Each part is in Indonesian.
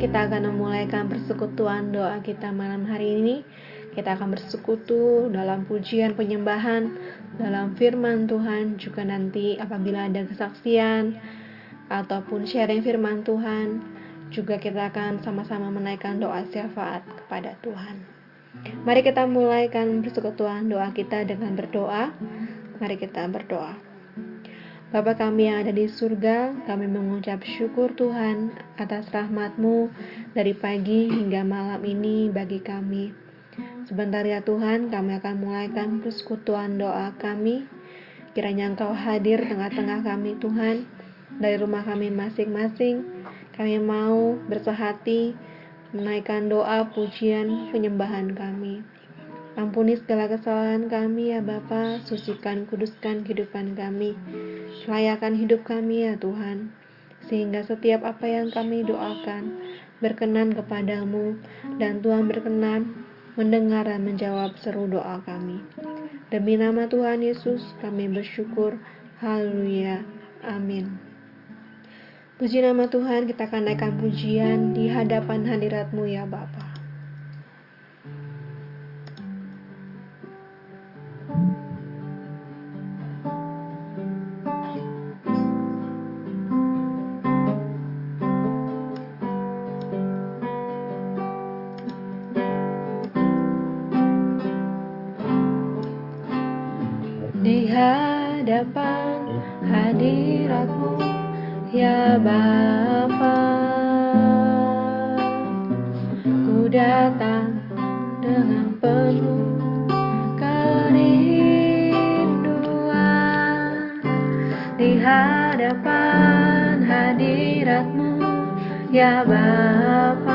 kita akan memulaikan persekutuan doa kita malam hari ini. Kita akan bersekutu dalam pujian penyembahan, dalam firman Tuhan, juga nanti apabila ada kesaksian ataupun sharing firman Tuhan, juga kita akan sama-sama menaikkan doa syafaat kepada Tuhan. Mari kita mulaikan persekutuan doa kita dengan berdoa. Mari kita berdoa. Bapa kami yang ada di surga, kami mengucap syukur Tuhan atas rahmat-Mu dari pagi hingga malam ini bagi kami. Sebentar ya Tuhan, kami akan mulaikan persekutuan doa kami. Kiranya Engkau hadir tengah-tengah kami Tuhan, dari rumah kami masing-masing. Kami mau bersehati menaikkan doa, pujian, penyembahan kami. Ampuni segala kesalahan kami ya Bapa, sucikan, kuduskan kehidupan kami. Layakan hidup kami ya Tuhan, sehingga setiap apa yang kami doakan berkenan kepadamu dan Tuhan berkenan mendengar dan menjawab seru doa kami. Demi nama Tuhan Yesus kami bersyukur. Haleluya. Amin. Puji nama Tuhan, kita akan naikkan pujian di hadapan hadiratmu ya Bapak. datang dengan penuh kerinduan. Di hadapan hadiratmu ya Bapa.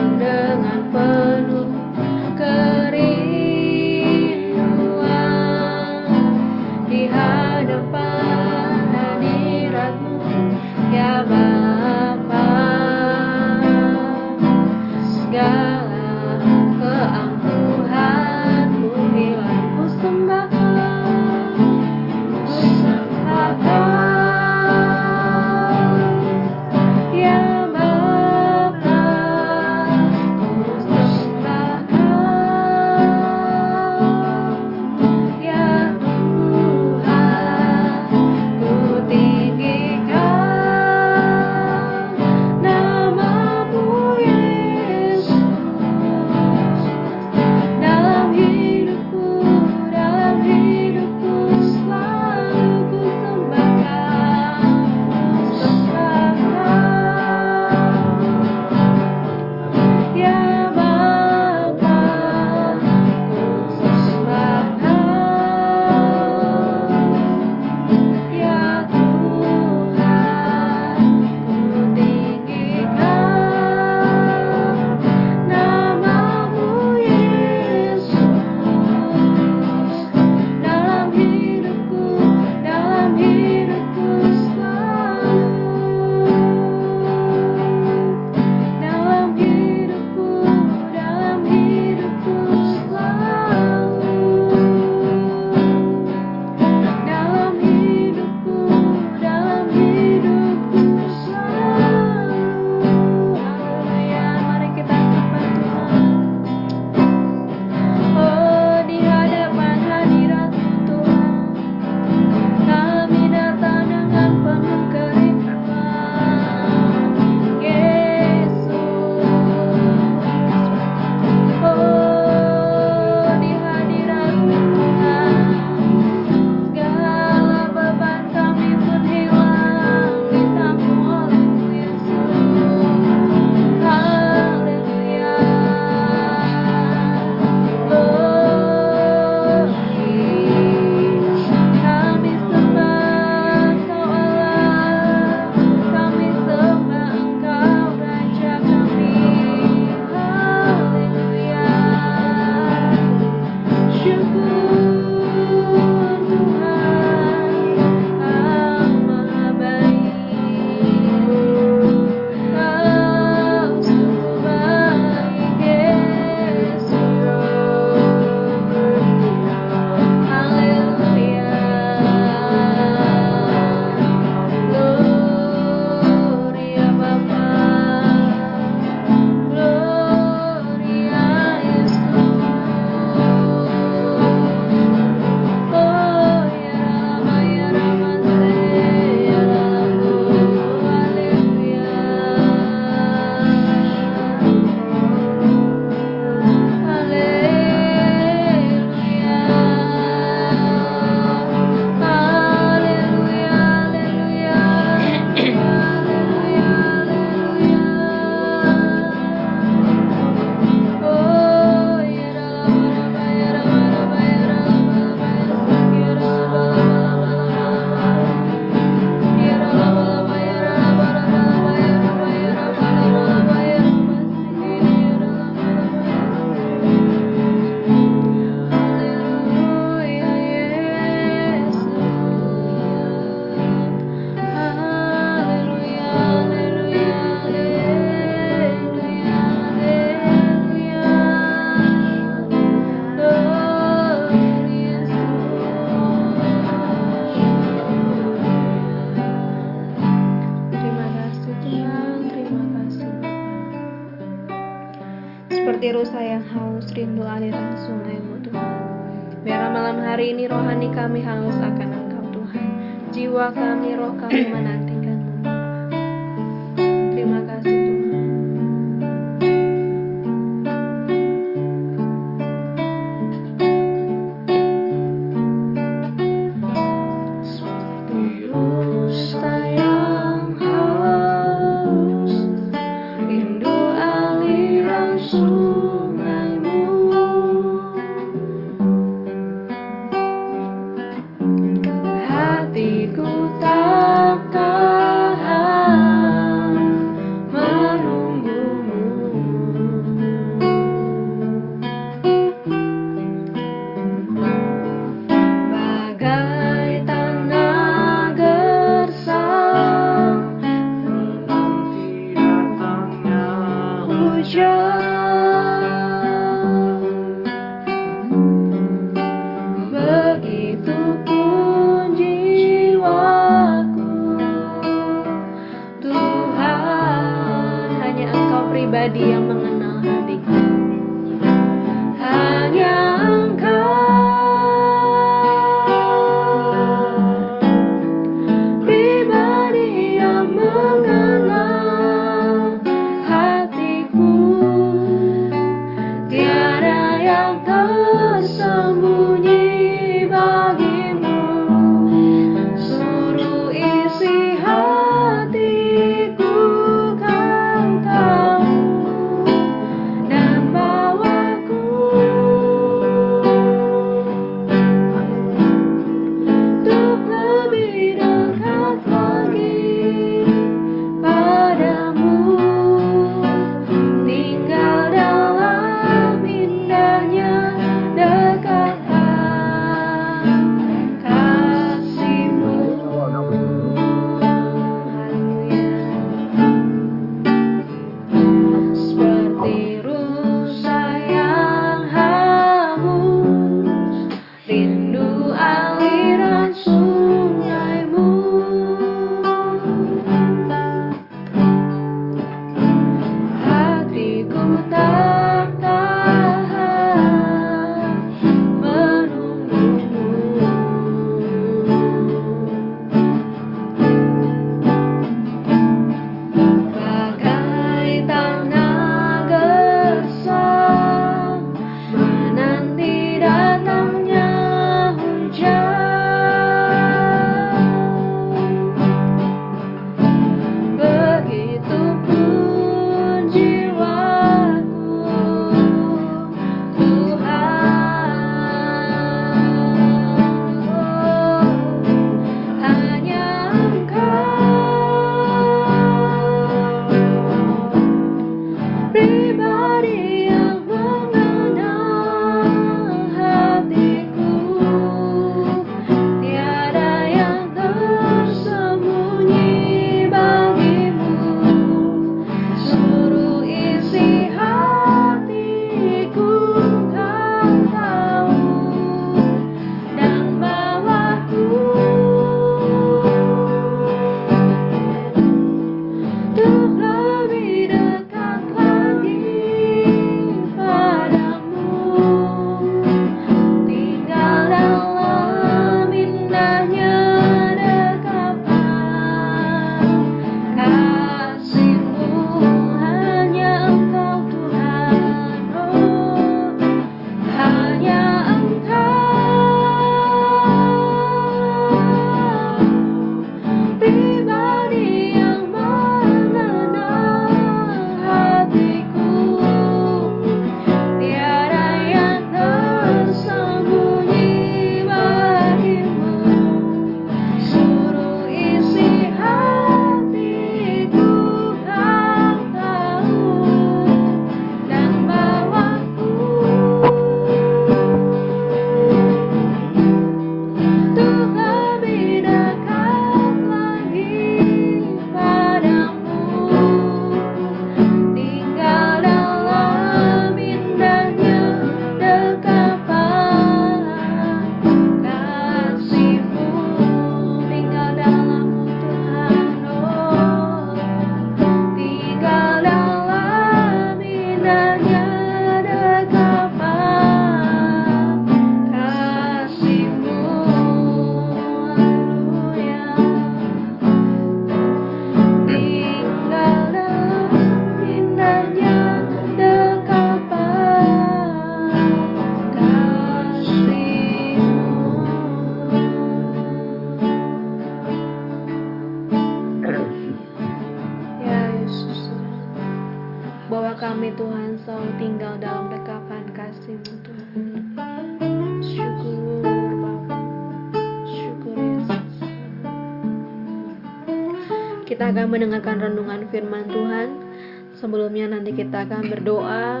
Kita akan berdoa.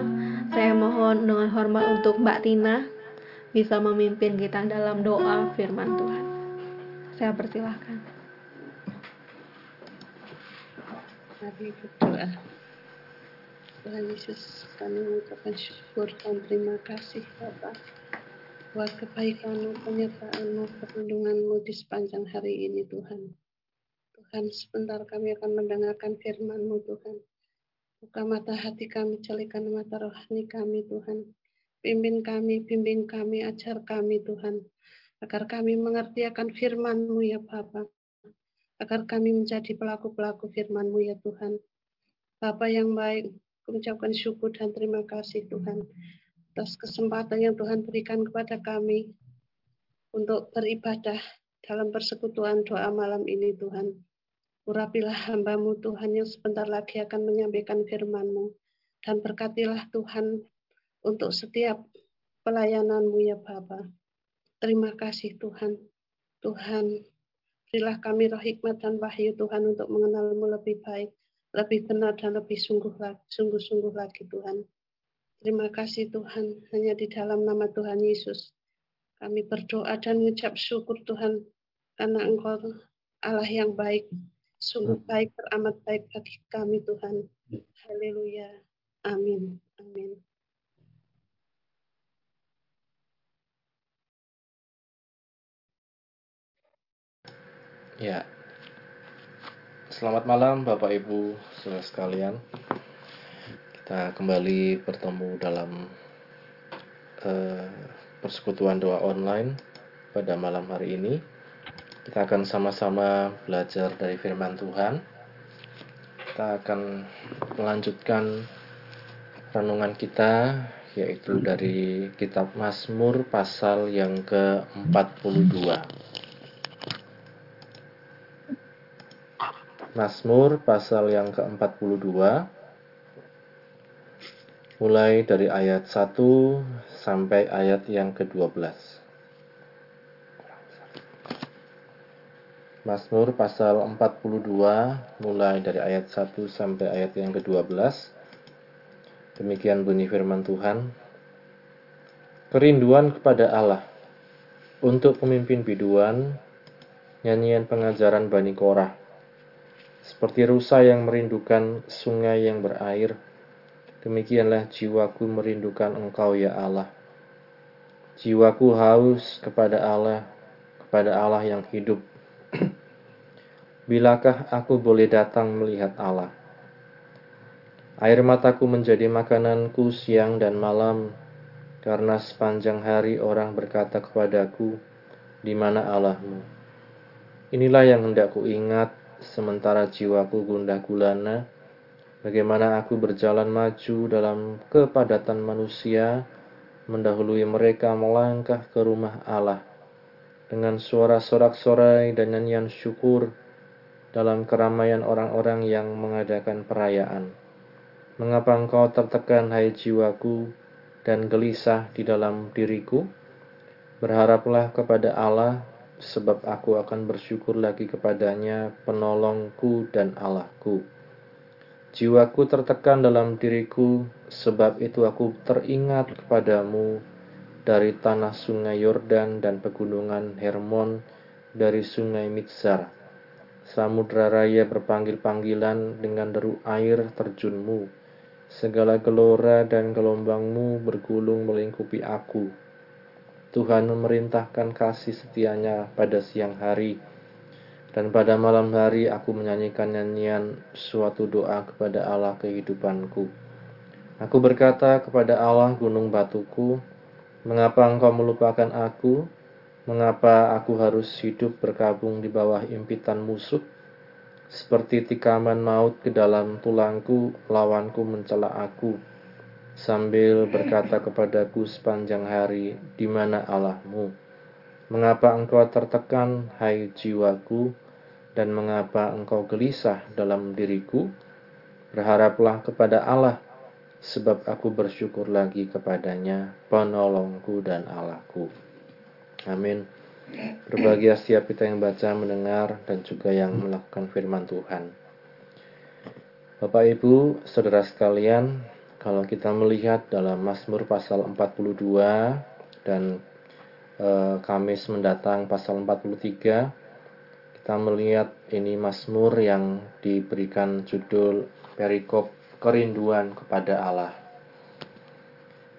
Saya mohon dengan hormat untuk Mbak Tina bisa memimpin kita dalam doa firman Tuhan. Saya persilahkan. Mari berdoa. Tuhan Yesus, kami mengucapkan syukur dan terima kasih Bapa buat kebaikan-Mu, penyertaan-Mu, perlindungan-Mu di sepanjang hari ini Tuhan. Tuhan, sebentar kami akan mendengarkan firman-Mu Tuhan. Buka mata hati kami, celikan mata rohani kami Tuhan. Pimpin kami, bimbing kami, ajar kami Tuhan. Agar kami mengerti akan firman-Mu ya Bapak agar kami menjadi pelaku-pelaku firman-Mu ya Tuhan. Bapa yang baik, mengucapkan syukur dan terima kasih Tuhan atas kesempatan yang Tuhan berikan kepada kami untuk beribadah dalam persekutuan doa malam ini Tuhan. Urapilah hambamu Tuhan yang sebentar lagi akan menyampaikan firman-Mu dan berkatilah Tuhan untuk setiap pelayananmu ya Bapa. Terima kasih Tuhan. Tuhan, Berilah kami roh hikmat dan wahyu Tuhan untuk mengenalmu lebih baik, lebih benar dan lebih sungguh sungguh-sungguh lagi Tuhan. Terima kasih Tuhan, hanya di dalam nama Tuhan Yesus. Kami berdoa dan mengucap syukur Tuhan, karena Engkau Allah yang baik, sungguh baik, teramat baik bagi kami Tuhan. Haleluya. Amin. Amin. Ya. Selamat malam Bapak Ibu Saudara sekalian. Kita kembali bertemu dalam uh, persekutuan doa online pada malam hari ini. Kita akan sama-sama belajar dari firman Tuhan. Kita akan melanjutkan renungan kita yaitu dari kitab Mazmur pasal yang ke-42. Mazmur pasal yang ke-42 mulai dari ayat 1 sampai ayat yang ke-12. Mazmur pasal 42 mulai dari ayat 1 sampai ayat yang ke-12. Demikian bunyi firman Tuhan. Kerinduan kepada Allah untuk pemimpin biduan, nyanyian pengajaran Bani Korah seperti rusa yang merindukan sungai yang berair, demikianlah jiwaku merindukan Engkau ya Allah. Jiwaku haus kepada Allah, kepada Allah yang hidup. Bilakah aku boleh datang melihat Allah? Air mataku menjadi makananku siang dan malam, karena sepanjang hari orang berkata kepadaku, di mana Allahmu? Inilah yang hendak ku ingat sementara jiwaku gundah gulana, bagaimana aku berjalan maju dalam kepadatan manusia, mendahului mereka melangkah ke rumah Allah, dengan suara sorak-sorai dan nyanyian syukur dalam keramaian orang-orang yang mengadakan perayaan. Mengapa engkau tertekan, hai jiwaku, dan gelisah di dalam diriku? Berharaplah kepada Allah, sebab aku akan bersyukur lagi kepadanya, penolongku dan Allahku. Jiwaku tertekan dalam diriku, sebab itu aku teringat kepadamu dari tanah sungai Yordan dan pegunungan Hermon, dari sungai Mitzar. Samudra raya berpanggil-panggilan dengan deru air terjunmu. Segala gelora dan gelombangmu bergulung melingkupi aku Tuhan memerintahkan kasih setianya pada siang hari, dan pada malam hari aku menyanyikan nyanyian suatu doa kepada Allah kehidupanku. Aku berkata kepada Allah gunung batuku, Mengapa engkau melupakan aku? Mengapa aku harus hidup berkabung di bawah impitan musuh? Seperti tikaman maut ke dalam tulangku, lawanku mencela aku sambil berkata kepadaku sepanjang hari, di mana Allahmu? Mengapa engkau tertekan, hai jiwaku, dan mengapa engkau gelisah dalam diriku? Berharaplah kepada Allah, sebab aku bersyukur lagi kepadanya, penolongku dan Allahku. Amin. Berbahagia setiap kita yang baca, mendengar, dan juga yang melakukan firman Tuhan. Bapak Ibu, saudara sekalian, kalau kita melihat dalam Mazmur pasal 42 dan e, Kamis mendatang pasal 43, kita melihat ini Mazmur yang diberikan judul perikop kerinduan kepada Allah.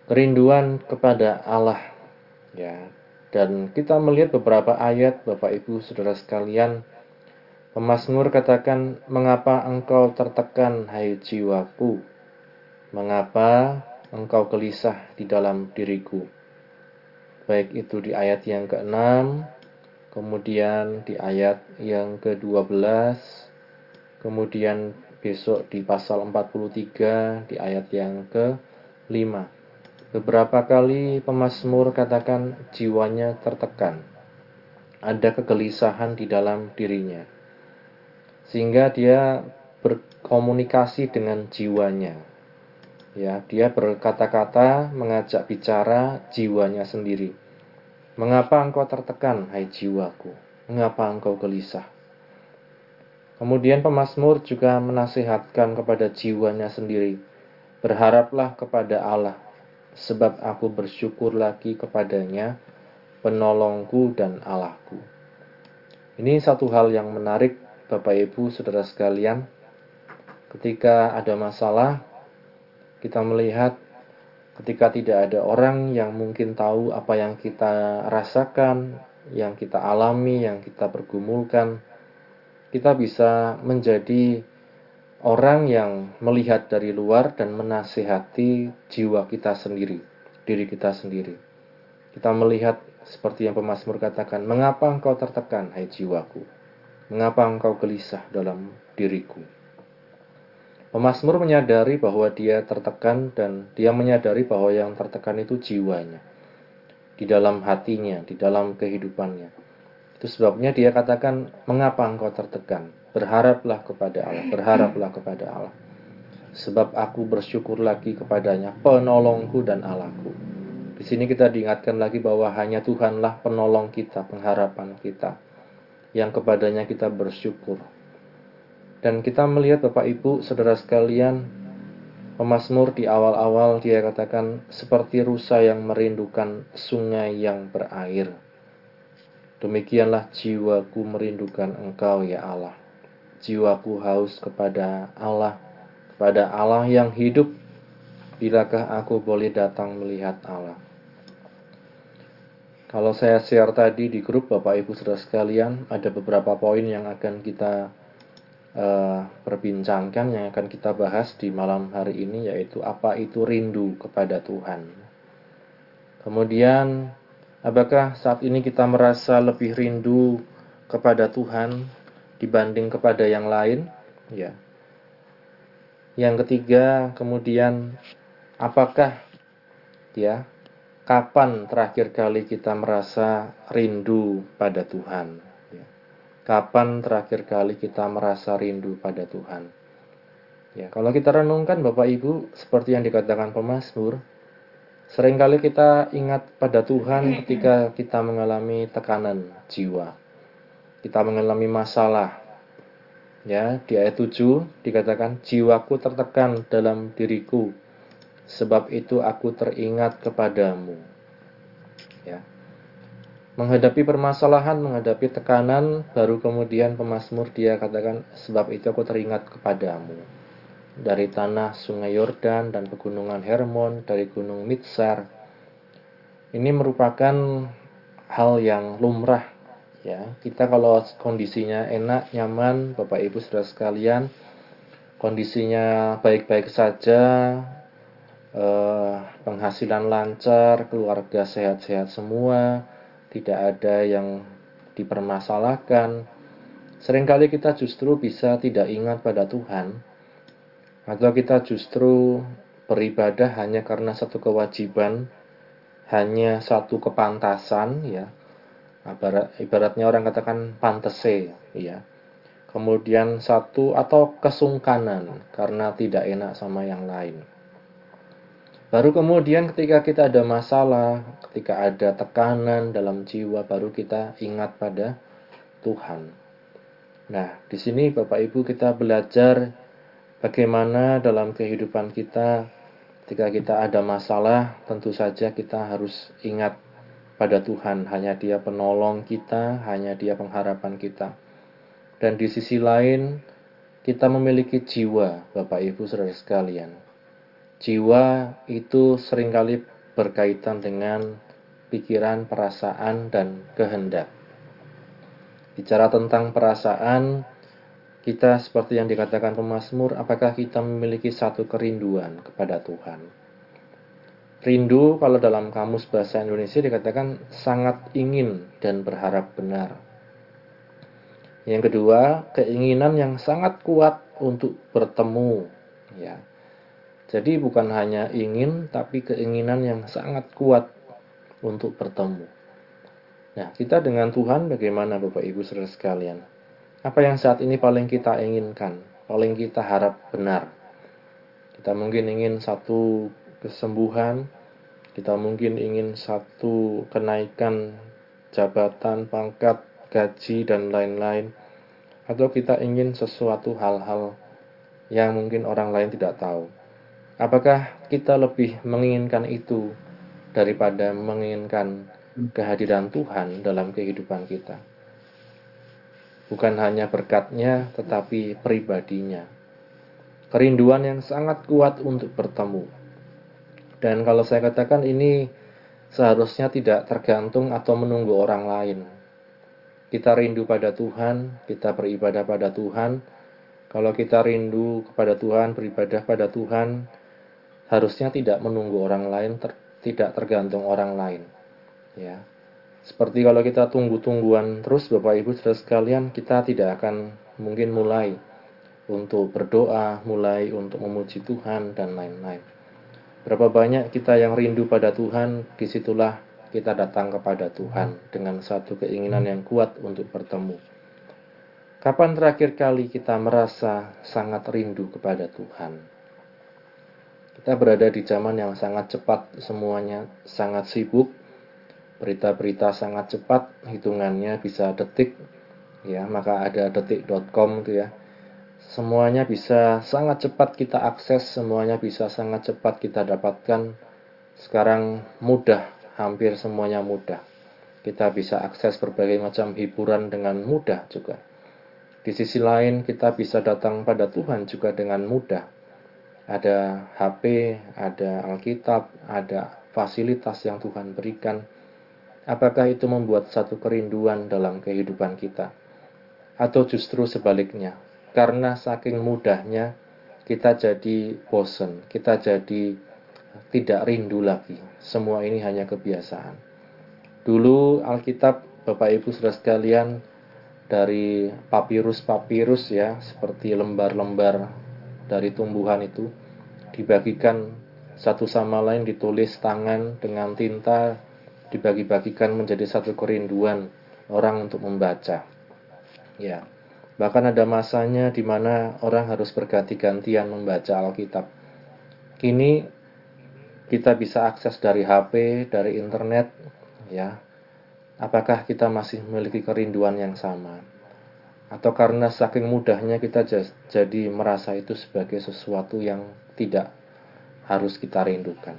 Kerinduan kepada Allah ya dan kita melihat beberapa ayat Bapak Ibu Saudara sekalian, Pemasmur katakan, "Mengapa engkau tertekan, hai jiwaku? Mengapa engkau gelisah di dalam diriku?" Baik itu di ayat yang ke-6, kemudian di ayat yang ke-12, kemudian besok di pasal 43 di ayat yang ke-5. Beberapa kali pemazmur katakan jiwanya tertekan. Ada kegelisahan di dalam dirinya. Sehingga dia berkomunikasi dengan jiwanya. Ya, dia berkata-kata, mengajak bicara jiwanya sendiri. Mengapa engkau tertekan, hai jiwaku? Mengapa engkau gelisah? Kemudian pemazmur juga menasihatkan kepada jiwanya sendiri. Berharaplah kepada Allah sebab aku bersyukur lagi kepadanya, penolongku dan Allahku. Ini satu hal yang menarik, Bapak Ibu, saudara sekalian. Ketika ada masalah, kita melihat ketika tidak ada orang yang mungkin tahu apa yang kita rasakan, yang kita alami, yang kita pergumulkan, kita bisa menjadi orang yang melihat dari luar dan menasihati jiwa kita sendiri, diri kita sendiri. Kita melihat seperti yang pemazmur katakan, "Mengapa engkau tertekan, hai jiwaku? Mengapa engkau gelisah dalam diriku?" Pemazmur menyadari bahwa dia tertekan dan dia menyadari bahwa yang tertekan itu jiwanya. Di dalam hatinya, di dalam kehidupannya. Itu sebabnya dia katakan, "Mengapa engkau tertekan?" Berharaplah kepada Allah, berharaplah kepada Allah. Sebab aku bersyukur lagi kepadanya, penolongku dan Allahku. Di sini kita diingatkan lagi bahwa hanya Tuhanlah penolong kita, pengharapan kita. Yang kepadanya kita bersyukur. Dan kita melihat Bapak Ibu, Saudara sekalian, Pemasmur di awal-awal dia katakan seperti rusa yang merindukan sungai yang berair. Demikianlah jiwaku merindukan engkau ya Allah jiwaku haus kepada Allah, kepada Allah yang hidup. Bilakah aku boleh datang melihat Allah? Kalau saya share tadi di grup Bapak Ibu Saudara sekalian, ada beberapa poin yang akan kita uh, perbincangkan, yang akan kita bahas di malam hari ini, yaitu apa itu rindu kepada Tuhan. Kemudian, apakah saat ini kita merasa lebih rindu kepada Tuhan dibanding kepada yang lain? Ya. Yang ketiga kemudian apakah ya kapan terakhir kali kita merasa rindu pada Tuhan? Ya. kapan terakhir kali kita merasa rindu pada Tuhan? Ya kalau kita renungkan Bapak Ibu seperti yang dikatakan pemazmur sering kali kita ingat pada Tuhan ketika kita mengalami tekanan jiwa kita mengalami masalah. Ya, di ayat 7 dikatakan jiwaku tertekan dalam diriku sebab itu aku teringat kepadamu. Ya. Menghadapi permasalahan, menghadapi tekanan, baru kemudian pemazmur dia katakan sebab itu aku teringat kepadamu. Dari tanah sungai Yordan dan pegunungan Hermon, dari gunung Mitsar. Ini merupakan hal yang lumrah ya. Kita kalau kondisinya enak nyaman bapak ibu saudara sekalian kondisinya baik-baik saja eh, penghasilan lancar keluarga sehat-sehat semua tidak ada yang dipermasalahkan. Seringkali kita justru bisa tidak ingat pada Tuhan atau kita justru beribadah hanya karena satu kewajiban hanya satu kepantasan ya Ibarat, ibaratnya orang katakan pantese, ya. Kemudian satu atau kesungkanan karena tidak enak sama yang lain. Baru kemudian ketika kita ada masalah, ketika ada tekanan dalam jiwa, baru kita ingat pada Tuhan. Nah, di sini Bapak Ibu kita belajar bagaimana dalam kehidupan kita ketika kita ada masalah, tentu saja kita harus ingat pada Tuhan, hanya Dia penolong kita, hanya Dia pengharapan kita. Dan di sisi lain, kita memiliki jiwa, Bapak Ibu Saudara sekalian. Jiwa itu sering kali berkaitan dengan pikiran, perasaan, dan kehendak. Bicara tentang perasaan, kita seperti yang dikatakan pemazmur, apakah kita memiliki satu kerinduan kepada Tuhan? Rindu kalau dalam kamus bahasa Indonesia dikatakan sangat ingin dan berharap benar. Yang kedua, keinginan yang sangat kuat untuk bertemu, ya. Jadi bukan hanya ingin, tapi keinginan yang sangat kuat untuk bertemu. Nah, kita dengan Tuhan bagaimana Bapak Ibu Saudara sekalian? Apa yang saat ini paling kita inginkan, paling kita harap benar? Kita mungkin ingin satu kesembuhan, kita mungkin ingin satu kenaikan jabatan, pangkat, gaji, dan lain-lain. Atau kita ingin sesuatu hal-hal yang mungkin orang lain tidak tahu. Apakah kita lebih menginginkan itu daripada menginginkan kehadiran Tuhan dalam kehidupan kita? Bukan hanya berkatnya, tetapi pribadinya. Kerinduan yang sangat kuat untuk bertemu. Dan kalau saya katakan ini seharusnya tidak tergantung atau menunggu orang lain. Kita rindu pada Tuhan, kita beribadah pada Tuhan. Kalau kita rindu kepada Tuhan, beribadah pada Tuhan, harusnya tidak menunggu orang lain, ter, tidak tergantung orang lain. Ya. Seperti kalau kita tunggu-tungguan terus Bapak Ibu Saudara sekalian, kita tidak akan mungkin mulai untuk berdoa, mulai untuk memuji Tuhan dan lain-lain. Berapa banyak kita yang rindu pada Tuhan, di situlah kita datang kepada Tuhan dengan satu keinginan yang kuat untuk bertemu. Kapan terakhir kali kita merasa sangat rindu kepada Tuhan? Kita berada di zaman yang sangat cepat, semuanya sangat sibuk. Berita-berita sangat cepat, hitungannya bisa detik, ya, maka ada detik.com itu ya. Semuanya bisa sangat cepat kita akses, semuanya bisa sangat cepat kita dapatkan. Sekarang mudah, hampir semuanya mudah. Kita bisa akses berbagai macam hiburan dengan mudah juga. Di sisi lain, kita bisa datang pada Tuhan juga dengan mudah ada HP, ada Alkitab, ada fasilitas yang Tuhan berikan. Apakah itu membuat satu kerinduan dalam kehidupan kita? Atau justru sebaliknya, karena saking mudahnya kita jadi bosan, kita jadi tidak rindu lagi. Semua ini hanya kebiasaan. Dulu Alkitab, Bapak Ibu Saudara sekalian, dari papirus-papirus ya, seperti lembar-lembar dari tumbuhan itu, dibagikan satu sama lain ditulis tangan dengan tinta dibagi-bagikan menjadi satu kerinduan orang untuk membaca. Ya. Bahkan ada masanya di mana orang harus berganti-gantian membaca Alkitab. Kini kita bisa akses dari HP, dari internet, ya. Apakah kita masih memiliki kerinduan yang sama? Atau karena saking mudahnya kita jadi merasa itu sebagai sesuatu yang tidak harus kita rindukan.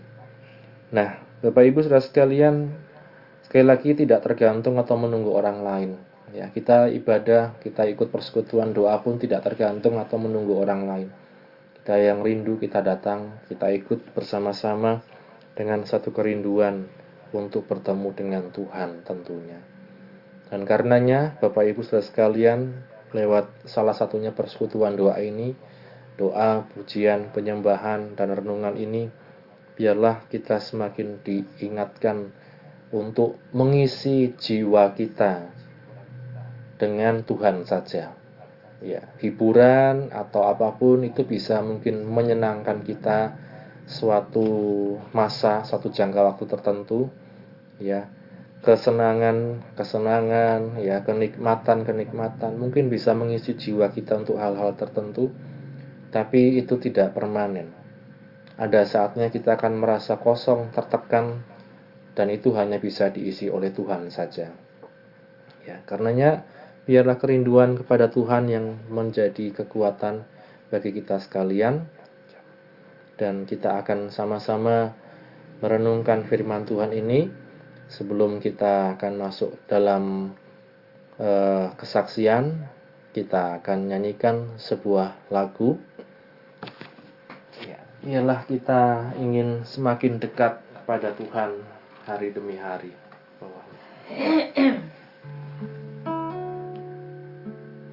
Nah, Bapak Ibu sudah sekalian, sekali lagi tidak tergantung atau menunggu orang lain. Ya, kita ibadah, kita ikut persekutuan doa pun tidak tergantung atau menunggu orang lain. Kita yang rindu kita datang, kita ikut bersama-sama dengan satu kerinduan untuk bertemu dengan Tuhan tentunya. Dan karenanya Bapak Ibu Saudara sekalian lewat salah satunya persekutuan doa ini, doa, pujian, penyembahan dan renungan ini biarlah kita semakin diingatkan untuk mengisi jiwa kita dengan Tuhan saja. Ya, hiburan atau apa pun itu bisa mungkin menyenangkan kita suatu masa, satu jangka waktu tertentu, ya kesenangan, kesenangan, ya kenikmatan, kenikmatan mungkin bisa mengisi jiwa kita untuk hal-hal tertentu, tapi itu tidak permanen. Ada saatnya kita akan merasa kosong, tertekan, dan itu hanya bisa diisi oleh Tuhan saja. Ya, karenanya biarlah kerinduan kepada Tuhan yang menjadi kekuatan bagi kita sekalian dan kita akan sama-sama merenungkan firman Tuhan ini sebelum kita akan masuk dalam uh, kesaksian kita akan nyanyikan sebuah lagu Ialah kita ingin semakin dekat kepada Tuhan hari demi hari.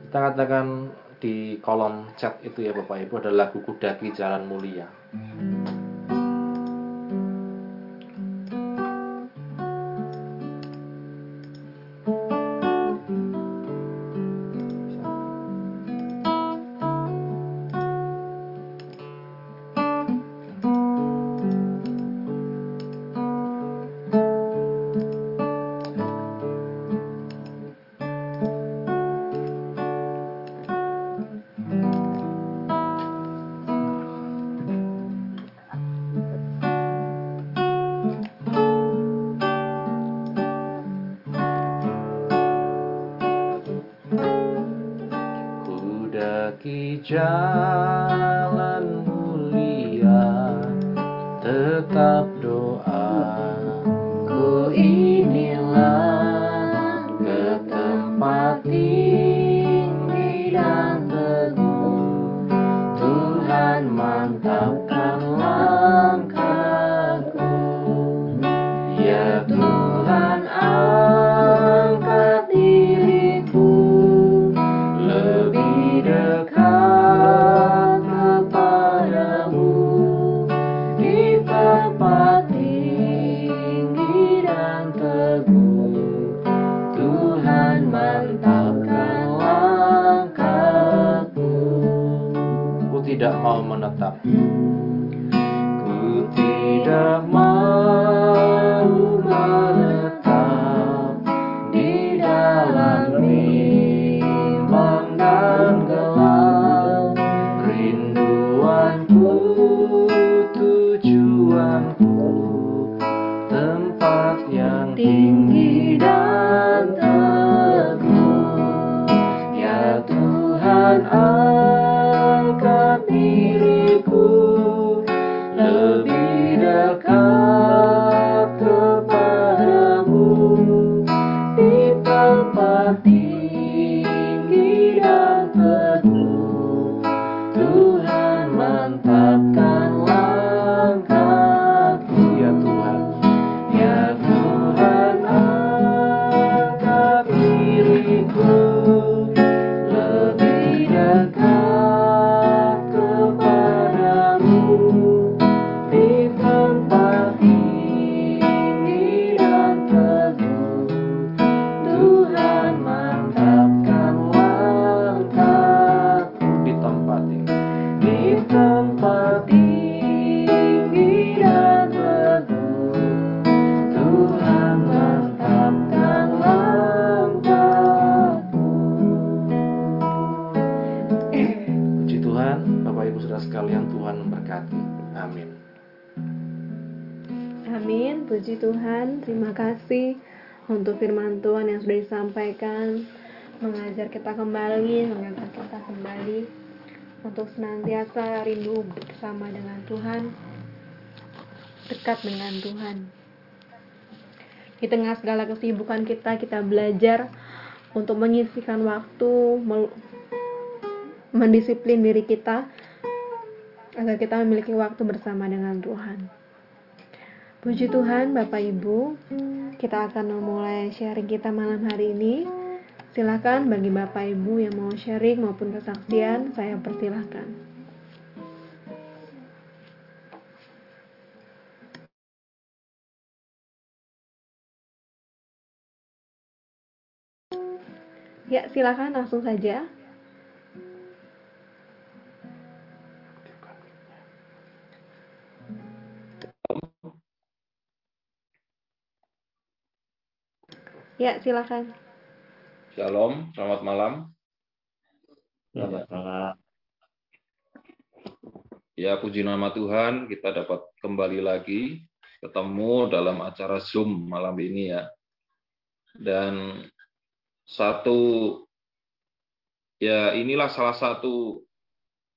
Kita katakan di kolom chat itu ya Bapak Ibu ada lagu Kudaki Jalan Mulia. Disampaikan senantiasa rindu bersama dengan Tuhan, dekat dengan Tuhan. Di tengah segala kesibukan kita, kita belajar untuk menyisihkan waktu, mendisiplin diri kita agar kita memiliki waktu bersama dengan Tuhan. Puji Tuhan, Bapak Ibu, kita akan memulai sharing kita malam hari ini. Silakan bagi Bapak Ibu yang mau sharing maupun kesaksian, saya persilahkan. Ya, silakan langsung saja. Ya, silakan. Shalom, selamat malam. Selamat malam. Ya, puji nama Tuhan, kita dapat kembali lagi ketemu dalam acara Zoom malam ini ya. Dan satu ya inilah salah satu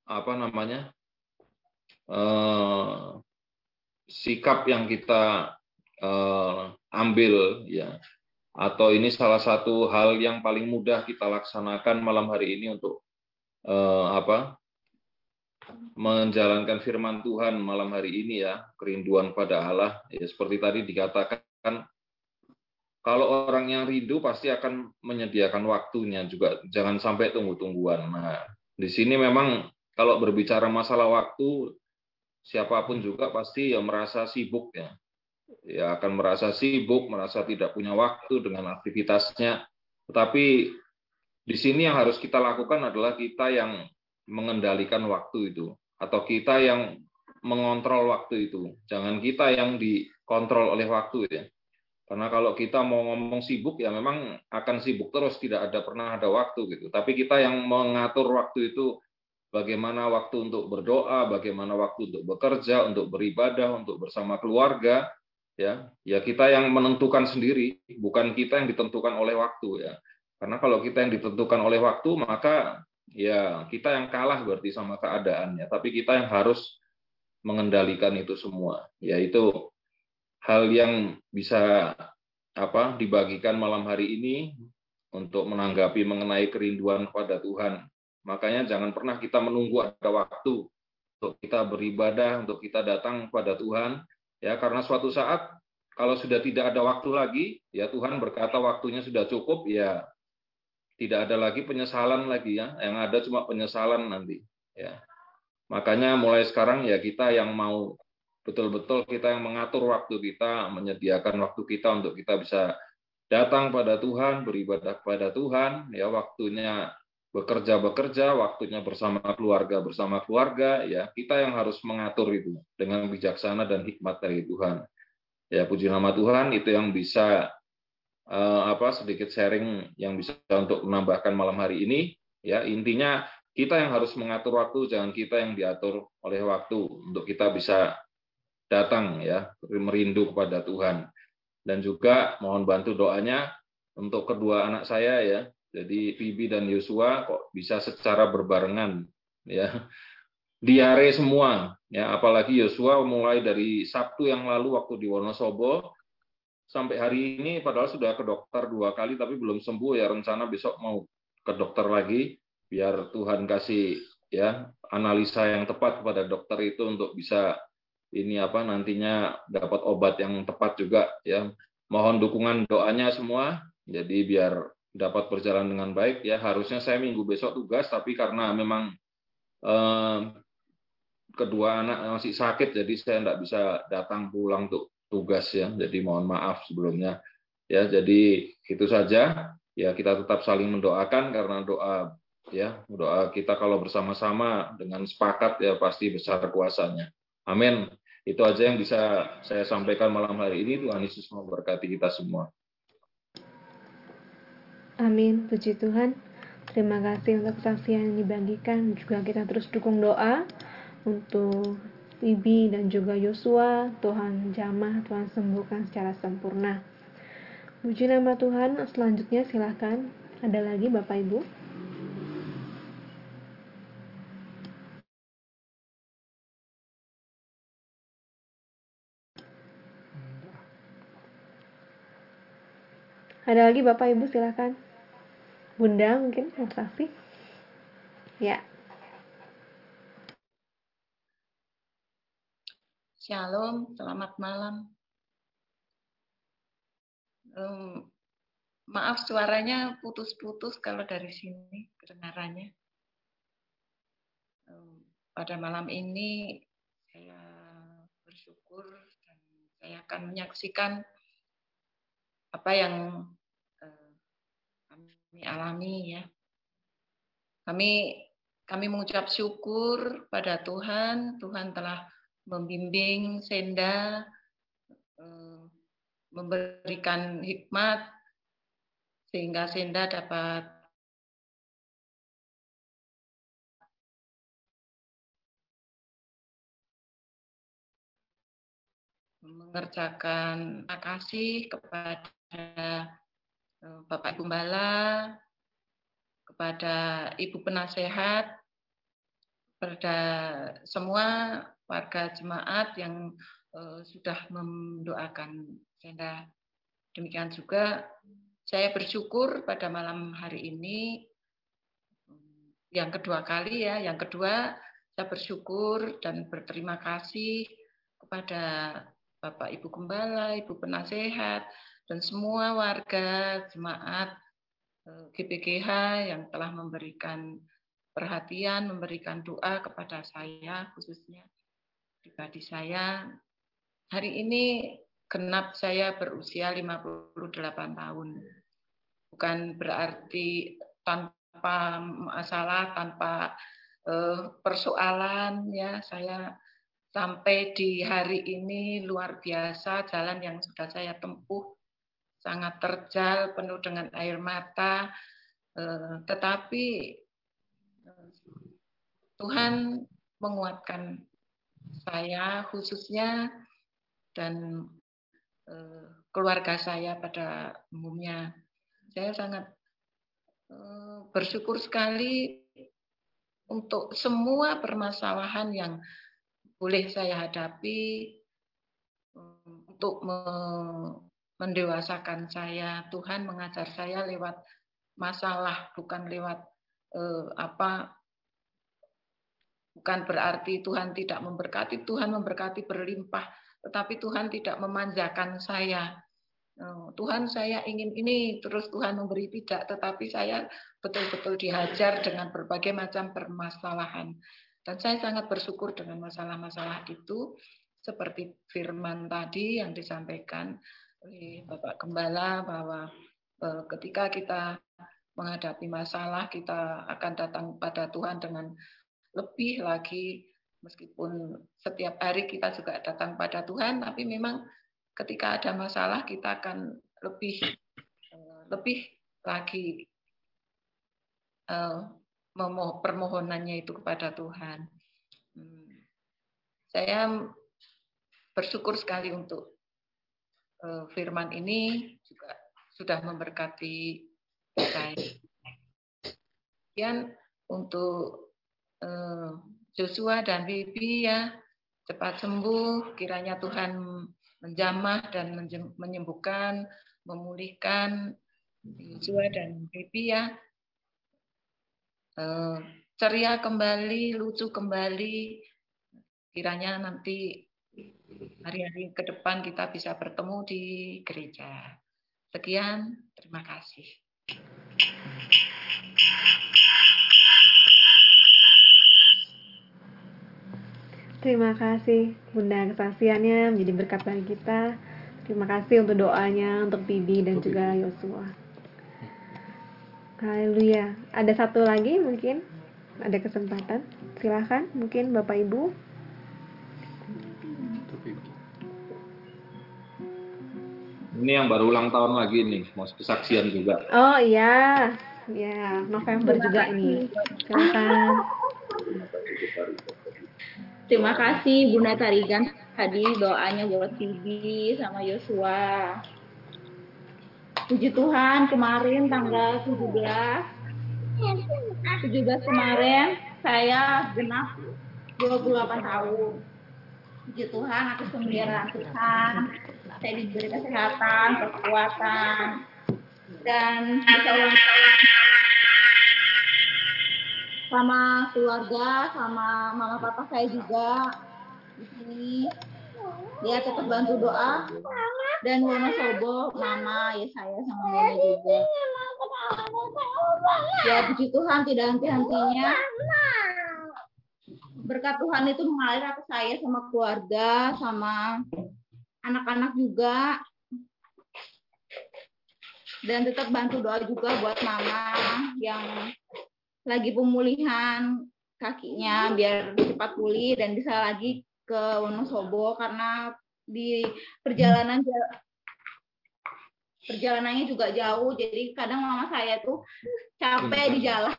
apa namanya eh, sikap yang kita eh, ambil ya atau ini salah satu hal yang paling mudah kita laksanakan malam hari ini untuk eh, apa menjalankan firman Tuhan malam hari ini ya, kerinduan pada Allah. Ya seperti tadi dikatakan kalau orang yang rindu pasti akan menyediakan waktunya juga jangan sampai tunggu-tungguan. Nah, di sini memang kalau berbicara masalah waktu siapa pun juga pasti ya merasa sibuk ya. Ya akan merasa sibuk, merasa tidak punya waktu dengan aktivitasnya. Tetapi di sini yang harus kita lakukan adalah kita yang mengendalikan waktu itu atau kita yang mengontrol waktu itu. Jangan kita yang dikontrol oleh waktu ya. Karena kalau kita mau ngomong sibuk ya memang akan sibuk terus tidak ada pernah ada waktu gitu. Tapi kita yang mengatur waktu itu bagaimana waktu untuk berdoa, bagaimana waktu untuk bekerja, untuk beribadah, untuk bersama keluarga ya. Ya kita yang menentukan sendiri, bukan kita yang ditentukan oleh waktu ya. Karena kalau kita yang ditentukan oleh waktu maka ya kita yang kalah berarti sama keadaannya, tapi kita yang harus mengendalikan itu semua. Yaitu hal yang bisa apa dibagikan malam hari ini untuk menanggapi mengenai kerinduan kepada Tuhan. Makanya jangan pernah kita menunggu ada waktu untuk kita beribadah, untuk kita datang kepada Tuhan, ya karena suatu saat kalau sudah tidak ada waktu lagi, ya Tuhan berkata waktunya sudah cukup, ya tidak ada lagi penyesalan lagi ya, yang ada cuma penyesalan nanti. Ya, makanya mulai sekarang ya kita yang mau betul-betul kita yang mengatur waktu kita, menyediakan waktu kita untuk kita bisa datang pada Tuhan, beribadah kepada Tuhan, ya waktunya bekerja bekerja, waktunya bersama keluarga bersama keluarga, ya kita yang harus mengatur itu dengan bijaksana dan hikmat dari Tuhan. Ya puji nama Tuhan itu yang bisa uh, apa sedikit sharing yang bisa untuk menambahkan malam hari ini. Ya intinya kita yang harus mengatur waktu, jangan kita yang diatur oleh waktu untuk kita bisa datang ya merindu kepada Tuhan. Dan juga mohon bantu doanya untuk kedua anak saya ya. Jadi Bibi dan Yosua kok bisa secara berbarengan ya. Diare semua ya, apalagi Yosua mulai dari Sabtu yang lalu waktu di Wonosobo sampai hari ini padahal sudah ke dokter dua kali tapi belum sembuh ya rencana besok mau ke dokter lagi biar Tuhan kasih ya analisa yang tepat kepada dokter itu untuk bisa ini apa nantinya dapat obat yang tepat juga ya mohon dukungan doanya semua jadi biar dapat berjalan dengan baik ya harusnya saya minggu besok tugas tapi karena memang eh, kedua anak masih sakit jadi saya tidak bisa datang pulang untuk tugas ya. Jadi mohon maaf sebelumnya. Ya, jadi itu saja. Ya, kita tetap saling mendoakan karena doa ya, doa kita kalau bersama-sama dengan sepakat ya pasti besar kuasanya. Amin. Itu aja yang bisa saya sampaikan malam hari ini. Tuhan Yesus memberkati kita semua. Amin. Puji Tuhan. Terima kasih untuk kesaksian yang dibagikan. Juga kita terus dukung doa untuk Bibi dan juga Yosua, Tuhan jamah, Tuhan sembuhkan secara sempurna. Puji nama Tuhan, selanjutnya silahkan. Ada lagi Bapak Ibu? Ada lagi Bapak Ibu silahkan. Bunda mungkin yang saksi? Ya. Shalom, selamat malam. Um, maaf suaranya putus-putus kalau dari sini kedengarannya. Um, pada malam ini saya bersyukur dan saya akan menyaksikan apa yang kami alami ya. Kami kami mengucap syukur pada Tuhan, Tuhan telah membimbing Senda eh, memberikan hikmat sehingga Senda dapat mengerjakan kasih kepada Bapak Ibu Bala, kepada Ibu Penasehat, kepada semua warga jemaat yang uh, sudah mendoakan saya. Demikian juga saya bersyukur pada malam hari ini yang kedua kali ya, yang kedua saya bersyukur dan berterima kasih kepada Bapak Ibu Gembala, Ibu Penasehat, dan semua warga jemaat eh, GPGH yang telah memberikan perhatian, memberikan doa kepada saya, khususnya pribadi saya. Hari ini genap saya berusia 58 tahun. Bukan berarti tanpa masalah, tanpa eh, persoalan ya saya sampai di hari ini luar biasa jalan yang sudah saya tempuh sangat terjal penuh dengan air mata eh, tetapi eh, Tuhan menguatkan saya khususnya dan eh, keluarga saya pada umumnya. Saya sangat bersyukur sekali untuk semua permasalahan yang boleh saya hadapi untuk mendewasakan saya. Tuhan mengajar saya lewat masalah, bukan lewat eh, apa bukan berarti Tuhan tidak memberkati, Tuhan memberkati berlimpah, tetapi Tuhan tidak memanjakan saya. Oh, Tuhan saya ingin ini, terus Tuhan memberi tidak, tetapi saya betul-betul dihajar dengan berbagai macam permasalahan. Dan saya sangat bersyukur dengan masalah-masalah itu, seperti firman tadi yang disampaikan oleh Bapak Gembala bahwa eh, ketika kita menghadapi masalah, kita akan datang pada Tuhan dengan lebih lagi, meskipun setiap hari kita juga datang pada Tuhan, tapi memang ketika ada masalah kita akan lebih eh, lebih lagi uh, permohonannya itu kepada Tuhan. Hmm. Saya bersyukur sekali untuk firman ini juga sudah memberkati saya. Kemudian untuk uh, Joshua dan Bibi ya cepat sembuh, kiranya Tuhan menjamah dan menyembuhkan, memulihkan Joshua dan Bibi ya Eh, ceria kembali, lucu kembali. Kiranya nanti hari-hari ke depan kita bisa bertemu di gereja. Sekian, terima kasih. Terima kasih Bunda kesaksiannya menjadi berkat bagi kita. Terima kasih untuk doanya untuk Bibi dan juga Yosua. Haleluya. Ada satu lagi mungkin ada kesempatan. Silahkan mungkin Bapak Ibu. Ini yang baru ulang tahun lagi nih, mau kesaksian juga. Oh iya, ya November juga ini. Silakan. Terima kasih Bunda Tarigan tadi doanya buat Bibi sama Yosua. Puji Tuhan kemarin tanggal 17 17 kemarin saya genap 28 tahun. Puji Tuhan atas pemeliharaan Tuhan. Saya diberi kesehatan, kekuatan, dan bisa sama keluarga, sama mama papa saya juga. Di sini. Dia tetap bantu doa. Dan Wonosobo mama ya saya sama nenek juga. Ya puji Tuhan tidak henti-hentinya. Berkat Tuhan itu mengalir ke saya sama keluarga sama anak-anak juga. Dan tetap bantu doa juga buat mama yang lagi pemulihan kakinya biar cepat pulih dan bisa lagi ke Wonosobo karena di perjalanan perjalanannya juga jauh. Jadi kadang mama saya tuh capek di jalan.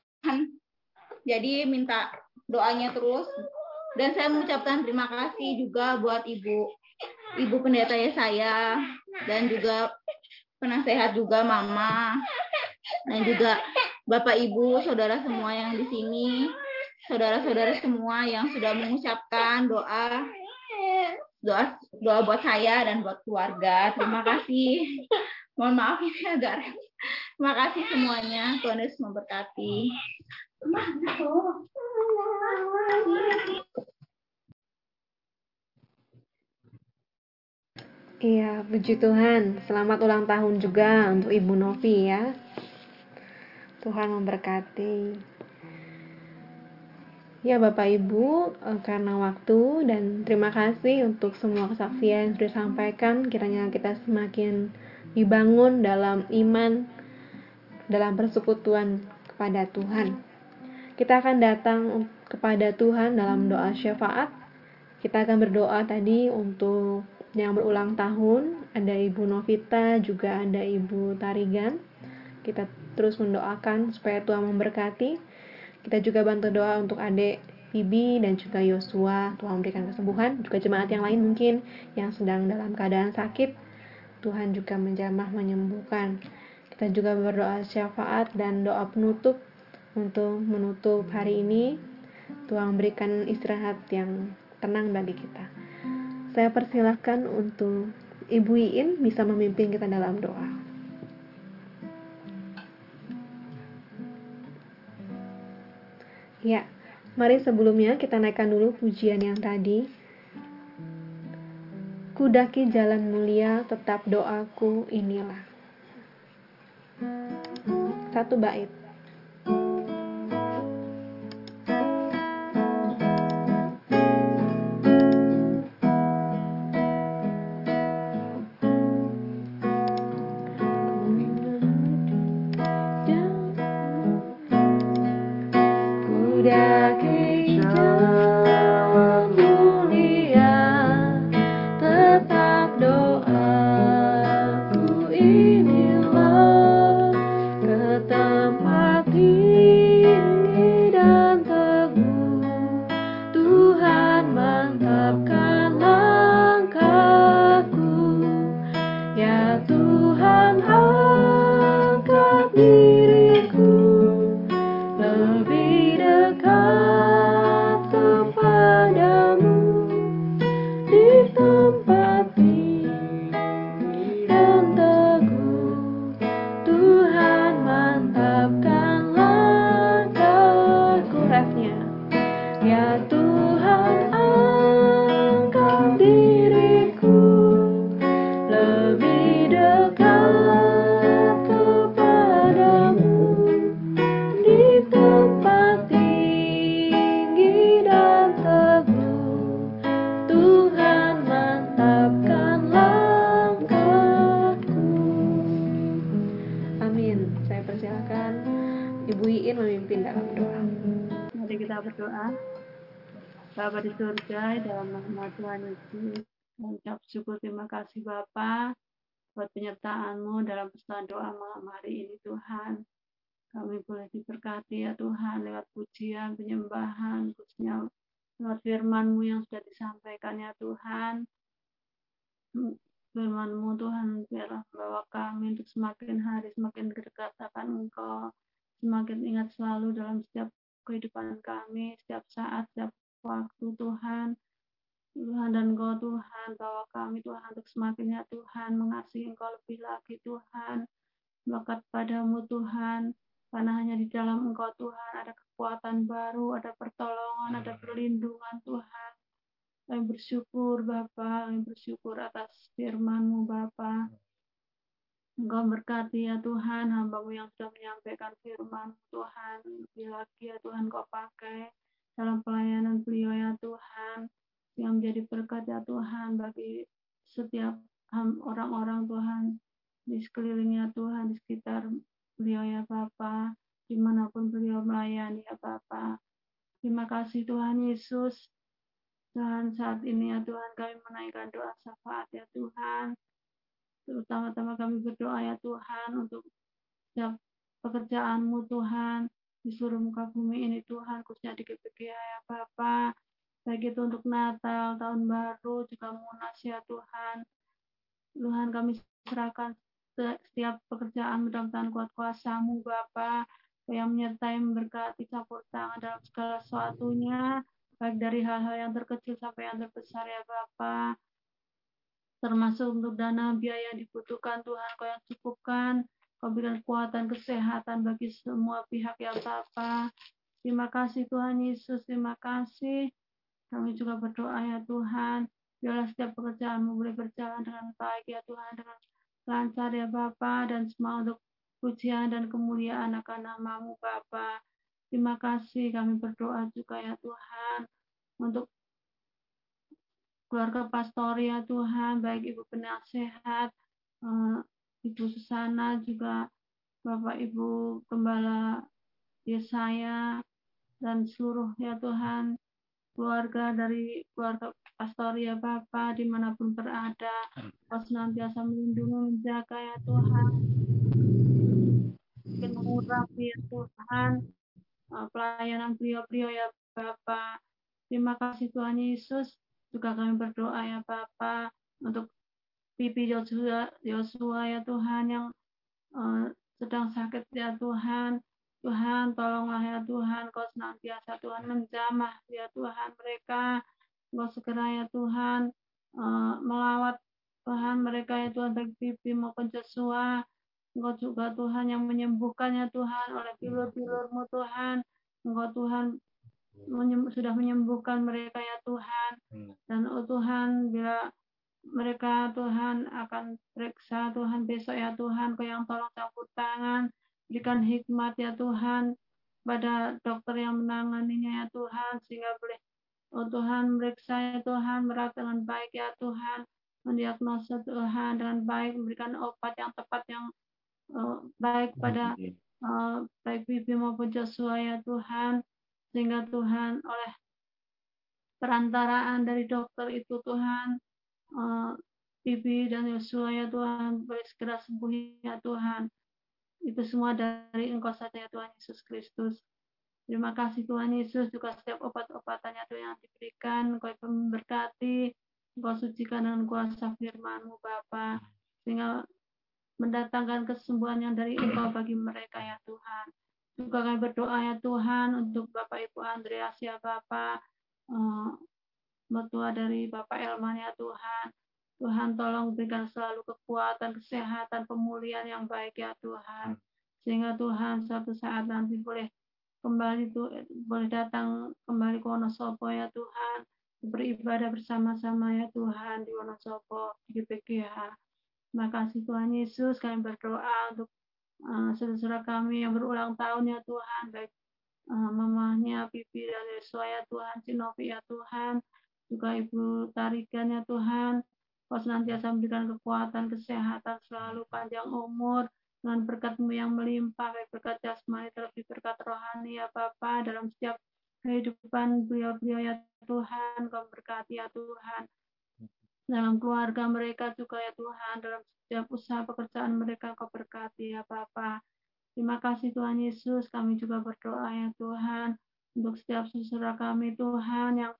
Jadi minta doanya terus. Dan saya mengucapkan terima kasih juga buat ibu ibu pendeta saya dan juga penasehat juga mama dan juga bapak ibu saudara semua yang di sini saudara-saudara semua yang sudah mengucapkan doa doa doa buat saya dan buat keluarga. Terima kasih. Mohon maaf ini agak terima kasih semuanya. Tuhan Yesus memberkati Iya, puji Tuhan. Selamat ulang tahun juga untuk Ibu Novi ya. Tuhan memberkati. Ya Bapak Ibu, eh, karena waktu dan terima kasih untuk semua kesaksian yang sudah disampaikan. Kiranya kita semakin dibangun dalam iman, dalam persekutuan kepada Tuhan. Kita akan datang kepada Tuhan dalam doa syafaat. Kita akan berdoa tadi untuk yang berulang tahun, ada Ibu Novita, juga ada Ibu Tarigan. Kita terus mendoakan supaya Tuhan memberkati. Kita juga bantu doa untuk adik Bibi dan juga Yosua. Tuhan memberikan kesembuhan. Juga jemaat yang lain mungkin yang sedang dalam keadaan sakit. Tuhan juga menjamah menyembuhkan. Kita juga berdoa syafaat dan doa penutup untuk menutup hari ini. Tuhan berikan istirahat yang tenang bagi kita. Saya persilahkan untuk Ibu Iin bisa memimpin kita dalam doa. Ya, mari sebelumnya kita naikkan dulu pujian yang tadi. Kudaki jalan mulia, tetap doaku inilah. Satu bait. Tuhan Yesus, mengucap syukur terima kasih Bapa buat penyertaan-Mu dalam pesan doa malam hari ini Tuhan. Kami boleh diberkati ya Tuhan lewat pujian, penyembahan, khususnya lewat firman-Mu yang sudah disampaikan ya Tuhan. Firman-Mu Tuhan biarlah membawa kami untuk semakin hari semakin dekat akan Engkau, semakin ingat selalu dalam setiap kehidupan kami, setiap saat, setiap waktu Tuhan. Tuhan dan Engkau Tuhan, bawa kami Tuhan untuk semakin ya Tuhan, mengasihi Engkau lebih lagi Tuhan. Melekat padamu Tuhan, karena hanya di dalam Engkau Tuhan ada kekuatan baru, ada pertolongan, ada perlindungan Tuhan. Kami bersyukur Bapa, kami bersyukur atas firman-Mu Bapa. Engkau berkati ya Tuhan, hambamu yang sudah menyampaikan firman Tuhan. Lebih lagi ya Tuhan kau pakai dalam pelayanan beliau ya Tuhan. Yang menjadi berkat ya Tuhan bagi setiap orang-orang Tuhan di sekelilingnya Tuhan, di sekitar beliau ya Bapa. Di mana pun beliau melayani ya Bapa. Terima kasih Tuhan Yesus. Tuhan saat ini ya Tuhan kami menaikkan doa syafaat ya Tuhan terutama-tama kami berdoa ya Tuhan untuk setiap pekerjaanmu Tuhan di seluruh muka bumi ini Tuhan khususnya di GPGA ya Bapa baik itu untuk Natal, tahun baru, juga Munas ya Tuhan. Tuhan kami serahkan setiap pekerjaan mudah-mudahan kuat kuasamu Bapa yang menyertai memberkati campur tangan dalam segala sesuatunya baik dari hal-hal yang terkecil sampai yang terbesar ya Bapa. Termasuk untuk dana biaya yang dibutuhkan Tuhan kau yang cukupkan. Kau berikan kekuatan kesehatan bagi semua pihak ya Bapa. Terima kasih Tuhan Yesus. Terima kasih kami juga berdoa ya Tuhan, biarlah setiap pekerjaanmu boleh berjalan dengan baik ya Tuhan, dengan lancar ya Bapa dan semua untuk pujian dan kemuliaan akan namamu Bapa. Terima kasih kami berdoa juga ya Tuhan untuk keluarga pastor ya Tuhan, baik Ibu penasehat, eh, Ibu Susana juga Bapak Ibu Gembala Yesaya dan seluruh ya Tuhan keluarga dari keluarga pastoria Bapak di mana pun berada. Kau senantiasa melindungi, menjaga ya Tuhan. Mungkin mengurapi ya Tuhan uh, pelayanan beliau-beliau ya Bapak. Terima kasih Tuhan Yesus. Juga kami berdoa ya Bapak untuk pipi Yosua, Yosua ya Tuhan yang uh, sedang sakit ya Tuhan Tuhan, tolonglah ya Tuhan, kau senantiasa Tuhan menjamah ya Tuhan mereka. Kau segera ya Tuhan uh, melawat Tuhan mereka ya Tuhan baik pipi maupun Joshua. Engkau juga Tuhan yang menyembuhkannya Tuhan oleh pilur-pilurmu Tuhan. Engkau Tuhan menyem, sudah menyembuhkan mereka ya Tuhan. Dan oh Tuhan bila mereka Tuhan akan periksa Tuhan besok ya Tuhan kau yang tolong campur tangan berikan hikmat ya Tuhan pada dokter yang menanganinya ya Tuhan sehingga boleh oh Tuhan meriksa ya Tuhan merawat dengan baik ya Tuhan mendiagnosa Tuhan dengan baik memberikan obat yang tepat yang uh, baik pada uh, baik Bibi maupun Joshua ya Tuhan sehingga Tuhan oleh perantaraan dari dokter itu Tuhan uh, Bibi dan Yosua ya Tuhan boleh segera sembuh ya Tuhan itu semua dari Engkau saja ya Tuhan Yesus Kristus. Terima kasih Tuhan Yesus juga setiap obat-obatannya Tuhan yang diberikan, Engkau memberkati, Engkau sucikan dengan kuasa firman-Mu Bapa, sehingga mendatangkan kesembuhan yang dari Engkau bagi mereka ya Tuhan. Juga kami berdoa ya Tuhan untuk Bapak Ibu Andreas ya Bapak, uh, mertua dari Bapak Elman ya Tuhan, Tuhan tolong berikan selalu kekuatan, kesehatan, pemulihan yang baik ya Tuhan. Sehingga Tuhan suatu saat nanti boleh kembali tuh boleh datang kembali ke Wonosobo ya Tuhan. Beribadah bersama-sama ya Tuhan di Wonosobo, di PGH. Terima kasih Tuhan Yesus, kami berdoa untuk uh, saudara kami yang berulang tahun ya Tuhan, baik uh, mamahnya Pipi dan Yesua ya Tuhan, Sinovi ya Tuhan, juga Ibu Tarikan ya Tuhan, Kau senantiasa memberikan kekuatan, kesehatan, selalu panjang umur, dengan berkatmu yang melimpah, baik berkat jasmani terlebih berkat rohani ya Bapa dalam setiap kehidupan beliau-beliau ya Tuhan, kau berkati ya Tuhan. Dalam keluarga mereka juga ya Tuhan, dalam setiap usaha pekerjaan mereka kau berkati ya Bapa. Terima kasih Tuhan Yesus, kami juga berdoa ya Tuhan, untuk setiap saudara kami Tuhan yang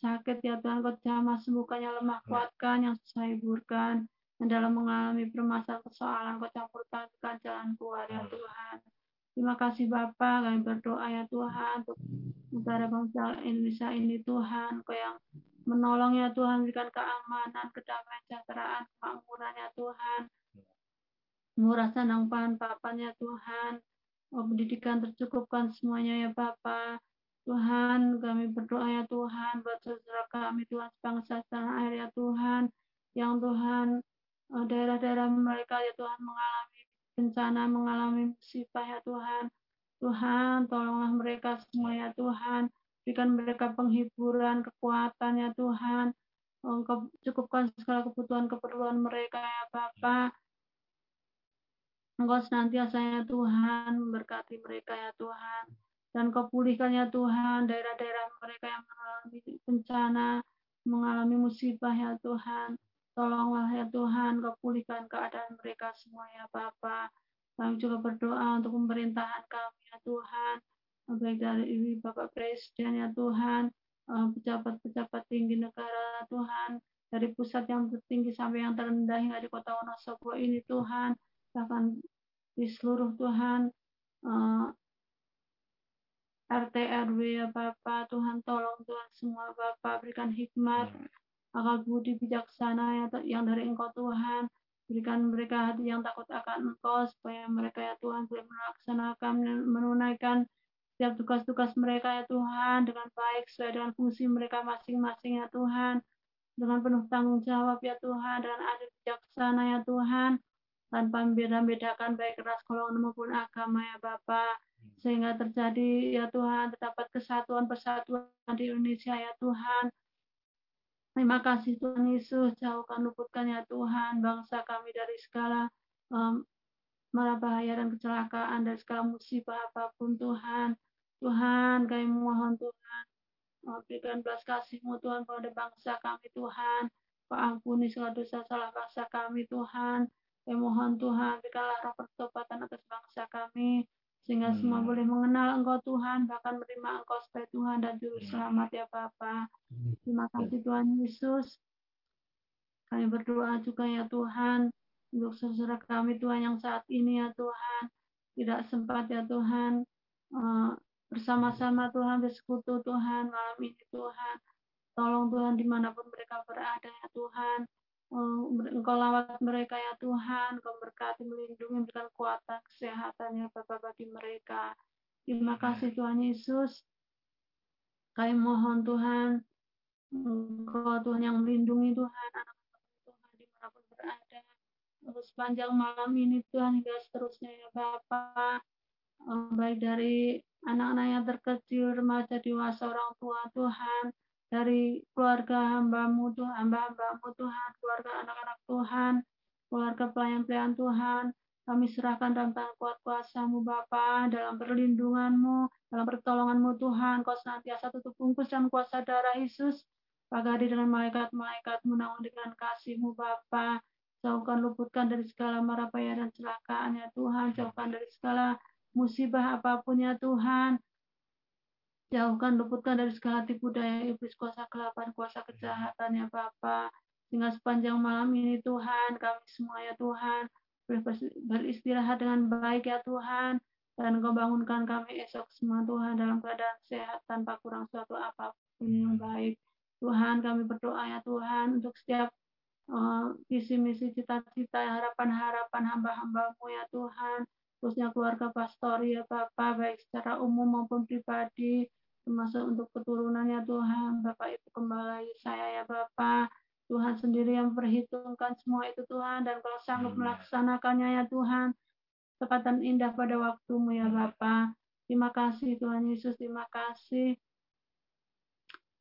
sakit ya Tuhan kau jamah sembuhkan yang lemah ya. kuatkan yang susah hiburkan. Yang dalam mengalami permasalahan persoalan kau campur tangan jalan keluar ya Tuhan. Terima kasih Bapak kami berdoa ya Tuhan untuk negara bangsa Indonesia ini Tuhan kau yang menolong ya Tuhan berikan keamanan kedamaian kesejahteraan kemakmuran ya Tuhan. Murah senang pahan papan ya Tuhan. Oh, pendidikan tercukupkan semuanya ya Bapak Tuhan, kami berdoa ya Tuhan, buat saudara kami Tuhan, sebangsa tanah air ya Tuhan, yang Tuhan, eh, daerah-daerah mereka ya Tuhan mengalami bencana, mengalami musibah ya Tuhan. Tuhan, tolonglah mereka semua ya Tuhan, berikan mereka penghiburan, kekuatan ya Tuhan, Engkau cukupkan segala kebutuhan keperluan mereka ya Bapa. Engkau senantiasa ya Tuhan, memberkati mereka ya Tuhan dan kau pulihkan ya Tuhan daerah-daerah mereka yang mengalami bencana, mengalami musibah ya Tuhan. Tolonglah ya Tuhan, kau pulihkan keadaan mereka semua ya Bapa. Kami juga berdoa untuk pemerintahan kami ya Tuhan, baik dari Bapak Presiden ya Tuhan, eh, pejabat-pejabat tinggi negara Tuhan. Dari pusat yang tertinggi sampai yang terendah hingga di kota Wonosobo ini Tuhan. Bahkan di seluruh Tuhan. Eh, RT RW ya Bapak Tuhan tolong Tuhan semua Bapak. Berikan hikmat akal budi bijaksana ya yang dari Engkau Tuhan. Berikan mereka hati yang takut akan Engkau supaya mereka ya Tuhan boleh melaksanakan menunaikan setiap tugas-tugas mereka ya Tuhan. Dengan baik sesuai dengan fungsi mereka masing-masing ya Tuhan. Dengan penuh tanggung jawab ya Tuhan. Dengan adil bijaksana ya Tuhan. Tanpa membeda-bedakan baik ras golongan maupun agama ya Bapak sehingga terjadi ya Tuhan terdapat kesatuan persatuan di Indonesia ya Tuhan Terima kasih Tuhan Yesus, jauhkan luputkan ya Tuhan bangsa kami dari segala um, mara bahaya dan kecelakaan dari segala musibah apa pun Tuhan. Tuhan, kami mohon Tuhan, berikan belas kasih-Mu Tuhan pada bangsa kami Tuhan. Ampuni segala dosa salah bangsa kami Tuhan. Kami mohon Tuhan, berikanlah roh pertobatan atas bangsa kami sehingga hmm. semua boleh mengenal Engkau Tuhan, bahkan menerima Engkau sebagai Tuhan dan Juru hmm. Selamat ya Bapa. Terima kasih Tuhan Yesus. Kami berdoa juga ya Tuhan untuk saudara kami Tuhan yang saat ini ya Tuhan tidak sempat ya Tuhan uh, bersama-sama Tuhan bersekutu Tuhan malam ini Tuhan. Tolong Tuhan di mana pun mereka berada ya Tuhan. Oh, engkau lawat mereka ya Tuhan, Engkau berkati, melindungi, berikan kekuatan, kesehatan ya Bapak bagi mereka. Terima kasih Tuhan Yesus. Kami mohon Tuhan, Engkau Tuhan yang melindungi Tuhan, anak-anak Tuhan di mana pun berada. Terus sepanjang malam ini Tuhan hingga seterusnya ya Bapak. Oh, baik dari anak-anak yang terkecil, remaja, dewasa, orang tua Tuhan, dari keluarga hambamu Tuhan, hamba-hambamu Tuhan, keluarga anak-anak Tuhan, keluarga pelayan-pelayan Tuhan, kami serahkan dalam tangan kuat kuasamu Bapa, dalam perlindunganmu, dalam pertolonganmu Tuhan, kau senantiasa tutup bungkus dan kuasa darah Yesus, pagadi dengan malaikat-malaikatmu, namun dengan kasihmu Bapa, jauhkan luputkan dari segala marapaya dan celakaan ya Tuhan, jauhkan dari segala musibah apa pun ya Tuhan, Jauhkan, luputkan dari segala tipu daya iblis, kuasa kelapan, kuasa kejahatan ya Bapa. Sehingga sepanjang malam ini Tuhan, kami semua ya Tuhan, beristirahat dengan baik ya Tuhan. Dan Kau bangunkan kami esok semua Tuhan dalam keadaan sehat tanpa kurang suatu apa pun yang baik. Tuhan kami berdoa ya Tuhan untuk setiap uh, visi misi cita-cita harapan-harapan hamba-hambamu ya Tuhan khususnya keluarga pastor ya Bapak baik secara umum maupun pribadi termasuk untuk keturunannya Tuhan. Bapak Ibu Gembala saya ya Bapak Tuhan sendiri yang perhitungkan semua itu Tuhan dan kalau sanggup melaksanakannya ya Tuhan tepat dan indah pada waktumu ya Bapak. Terima kasih Tuhan Yesus terima kasih.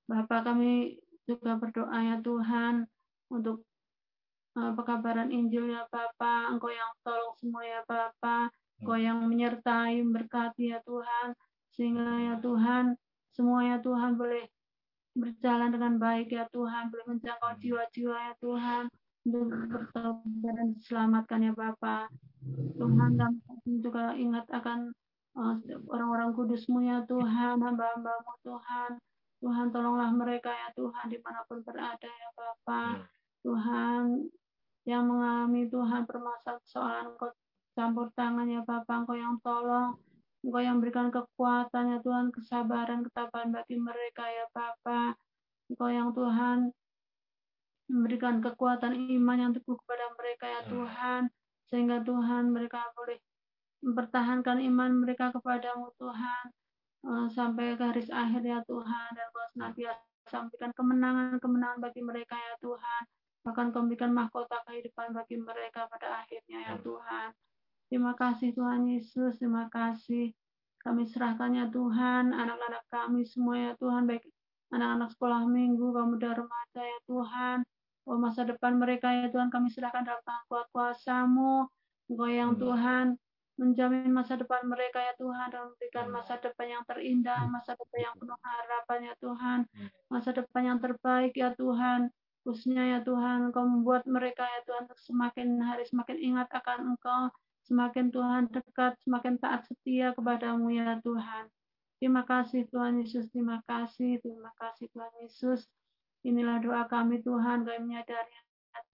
Bapak kami juga berdoa ya Tuhan untuk uh, pekabaran Injil ya Bapak. Engkau yang tolong semua ya Bapak Kau yang menyertai, berkati ya Tuhan, sehingga ya Tuhan, semua ya Tuhan boleh berjalan dengan baik ya Tuhan, boleh menjangkau jiwa-jiwa ya Tuhan, untuk bertobat dan diselamatkan ya Bapak. Tuhan dan juga ingat akan uh, orang-orang kudusmu ya Tuhan, hamba-hambamu Tuhan. Tuhan tolonglah mereka ya Tuhan di mana pun berada ya Bapak. Tuhan yang mengalami Tuhan permasalahan soalan campur tangan ya Bapak, Engkau yang tolong, Engkau yang berikan kekuatan ya Tuhan, kesabaran, ketabahan bagi mereka ya Bapak. Engkau yang Tuhan memberikan kekuatan iman yang teguh kepada mereka ya Tuhan, sehingga Tuhan mereka boleh mempertahankan iman mereka kepadamu Tuhan, eh, sampai garis akhir ya Tuhan, dan Kau senantiasa sampaikan kemenangan-kemenangan bagi mereka ya Tuhan, bahkan Kau memberikan mahkota kehidupan bagi mereka pada akhirnya ya Tuhan. Terima kasih Tuhan Yesus, terima kasih. Kami serahkannya Tuhan, anak-anak kami semua ya Tuhan, baik anak-anak sekolah minggu, pemuda remaja ya Tuhan. Oh, masa depan mereka ya Tuhan, kami serahkan dalam tangan kuat kuasamu. Engkau yang hmm. Tuhan, menjamin masa depan mereka ya Tuhan dan memberikan masa depan yang terindah, masa depan yang penuh harapan ya Tuhan, masa depan yang terbaik ya Tuhan. Khususnya ya Tuhan, Engkau membuat mereka ya Tuhan semakin hari semakin ingat akan Engkau, Semakin Tuhan dekat, semakin taat setia kepadamu ya Tuhan. Terima kasih Tuhan Yesus, terima kasih, terima kasih Tuhan Yesus. Inilah doa kami Tuhan, kami menyadari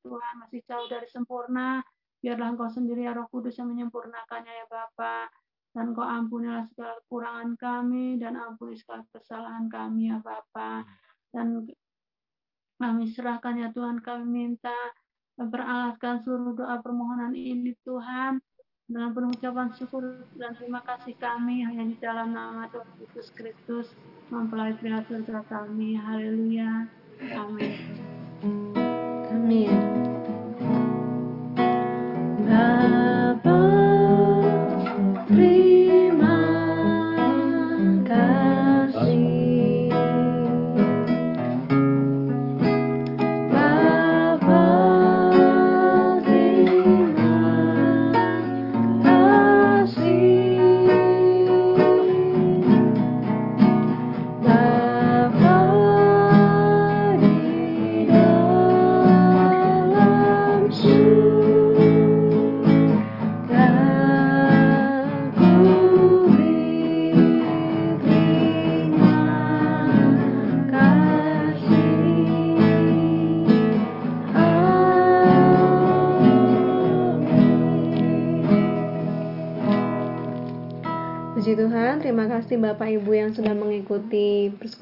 Tuhan masih jauh dari sempurna. Biarlah Engkau sendiri ya Roh Kudus yang menyempurnakannya ya Bapa. Dan Kau ampunilah segala kekurangan kami dan ampuni segala kesalahan kami ya Bapa. Dan kami serahkan ya Tuhan, kami minta beralatkan seluruh doa permohonan ini Tuhan dengan penuh ucapan syukur dan terima kasih kami hanya di dalam nama Tuhan Yesus Kristus mempelai surga kami. Haleluya. Amin. Amin. Bapa,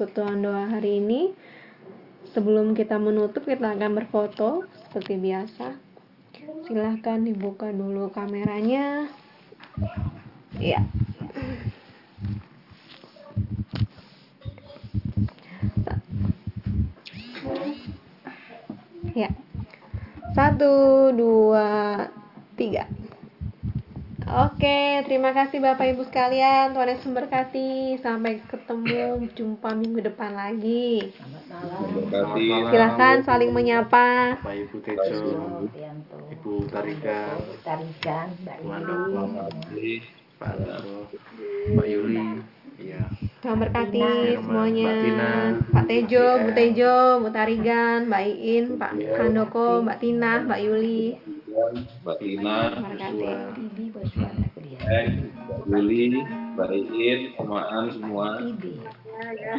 persekutuan doa hari ini. Sebelum kita menutup, kita akan berfoto seperti biasa. Silahkan dibuka dulu kameranya. Ya. Ya. Satu, dua, tiga. Oke, terima kasih Bapak Ibu sekalian. Tuhan Yesus memberkati. Sampai ketemu jumpa minggu depan lagi. Terima kasih. Silahkan saling menyapa. Pak Ibu Tejo, Ibu Tarikan, Tarikan, Mbak Bu Yuli. Pak Mbak Yuli, iya. Tuhan berkati semuanya. Mbak Tina, Pak Tejo, Mbak Bu Ian. Tejo, Bu Tarigan, Mbak Iin, Pak Handoko, Mbak Tina, Mbak Yuli. Mbak Tina, warna kuliah. Eng, Mbak Mbak Iin, Samaan semua. Ya, ya.